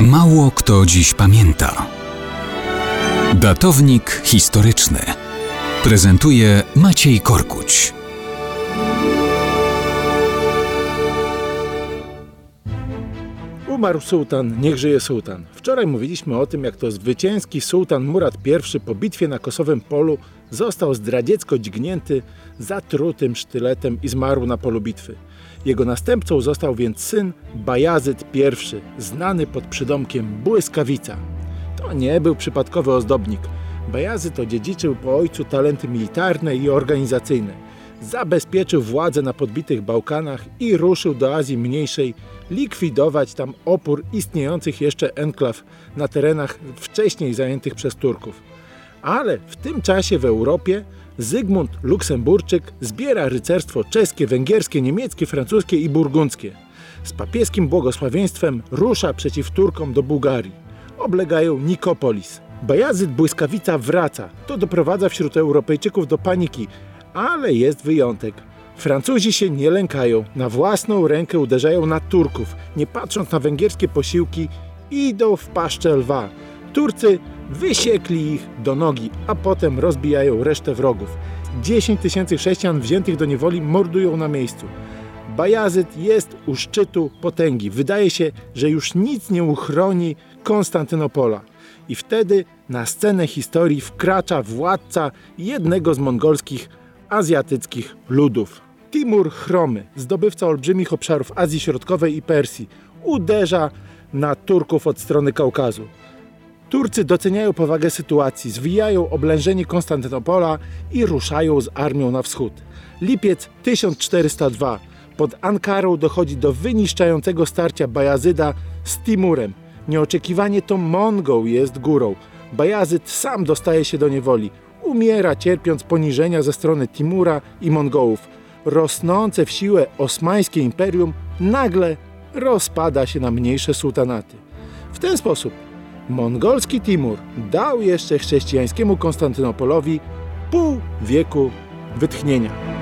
Mało kto dziś pamięta. Datownik historyczny prezentuje Maciej Korkuć. Umarł sułtan, niech żyje sułtan. Wczoraj mówiliśmy o tym, jak to zwycięski sułtan Murat I po bitwie na Kosowym Polu został zdradziecko dźgnięty zatrutym sztyletem i zmarł na polu bitwy. Jego następcą został więc syn Bajazyt I, znany pod przydomkiem Błyskawica. To nie był przypadkowy ozdobnik. Bajazyt odziedziczył po ojcu talenty militarne i organizacyjne. Zabezpieczył władzę na podbitych Bałkanach i ruszył do Azji Mniejszej likwidować tam opór istniejących jeszcze enklaw na terenach wcześniej zajętych przez Turków. Ale w tym czasie w Europie Zygmunt Luksemburczyk zbiera rycerstwo czeskie, węgierskie, niemieckie, francuskie i burgundzkie. Z papieskim błogosławieństwem rusza przeciw Turkom do Bułgarii. Oblegają Nikopolis. Bajazyt Błyskawica wraca. To doprowadza wśród Europejczyków do paniki, ale jest wyjątek. Francuzi się nie lękają, na własną rękę uderzają na Turków, nie patrząc na węgierskie posiłki, idą w paszczę lwa. Turcy wysiekli ich do nogi, a potem rozbijają resztę wrogów. 10 tysięcy chrześcijan wziętych do niewoli mordują na miejscu. Bajazyt jest u szczytu potęgi. Wydaje się, że już nic nie uchroni Konstantynopola. I wtedy na scenę historii wkracza władca jednego z mongolskich azjatyckich ludów. Timur Chromy, zdobywca olbrzymich obszarów Azji Środkowej i Persji, uderza na Turków od strony Kaukazu. Turcy doceniają powagę sytuacji, zwijają oblężenie Konstantynopola i ruszają z armią na wschód. Lipiec 1402. Pod Ankarą dochodzi do wyniszczającego starcia Bajazyda z Timurem. Nieoczekiwanie to Mongol jest górą. Bajazyd sam dostaje się do niewoli. Umiera cierpiąc poniżenia ze strony Timura i Mongołów. Rosnące w siłę osmańskie imperium nagle rozpada się na mniejsze sułtanaty. W ten sposób mongolski Timur dał jeszcze chrześcijańskiemu Konstantynopolowi pół wieku wytchnienia.